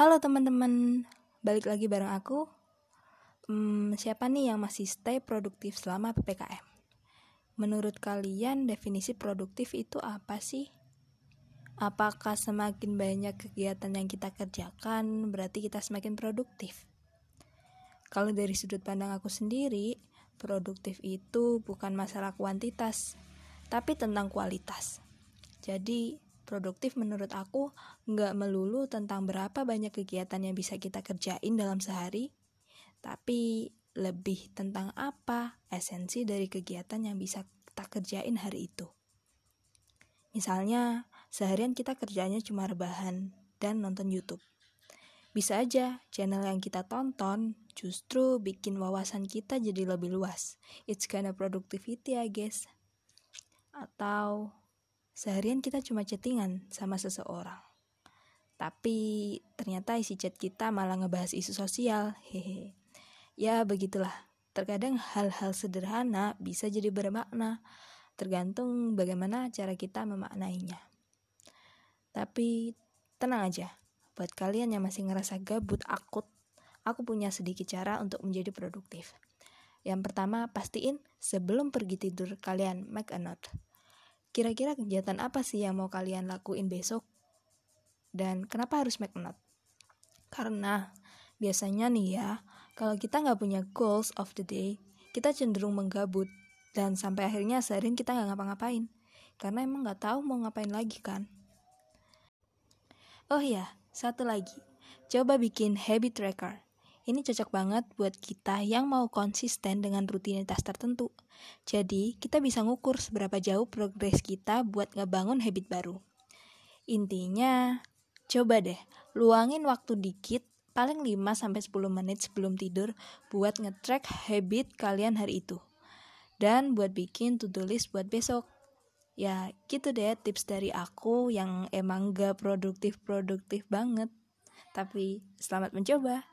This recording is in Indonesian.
Halo teman-teman, balik lagi bareng aku. Hmm, siapa nih yang masih stay produktif selama PPKM? Menurut kalian definisi produktif itu apa sih? Apakah semakin banyak kegiatan yang kita kerjakan berarti kita semakin produktif? Kalau dari sudut pandang aku sendiri, produktif itu bukan masalah kuantitas, tapi tentang kualitas. Jadi, produktif menurut aku nggak melulu tentang berapa banyak kegiatan yang bisa kita kerjain dalam sehari, tapi lebih tentang apa esensi dari kegiatan yang bisa kita kerjain hari itu. Misalnya, seharian kita kerjanya cuma rebahan dan nonton YouTube. Bisa aja channel yang kita tonton justru bikin wawasan kita jadi lebih luas. It's kind of productivity, I guess. Atau Seharian kita cuma chattingan sama seseorang. Tapi ternyata isi chat kita malah ngebahas isu sosial. Hehe. Ya begitulah. Terkadang hal-hal sederhana bisa jadi bermakna, tergantung bagaimana cara kita memaknainya. Tapi tenang aja, buat kalian yang masih ngerasa gabut akut, aku punya sedikit cara untuk menjadi produktif. Yang pertama, pastiin sebelum pergi tidur kalian make a note. Kira-kira kegiatan apa sih yang mau kalian lakuin besok? Dan kenapa harus make note? Karena biasanya nih ya, kalau kita nggak punya goals of the day, kita cenderung menggabut dan sampai akhirnya seharian kita nggak ngapa-ngapain karena emang nggak tahu mau ngapain lagi kan. Oh iya, satu lagi, coba bikin habit tracker. Ini cocok banget buat kita yang mau konsisten dengan rutinitas tertentu. Jadi, kita bisa ngukur seberapa jauh progres kita buat ngebangun habit baru. Intinya, coba deh, luangin waktu dikit, paling 5-10 menit sebelum tidur buat nge-track habit kalian hari itu. Dan buat bikin to-do list buat besok. Ya, gitu deh tips dari aku yang emang gak produktif-produktif banget. Tapi selamat mencoba.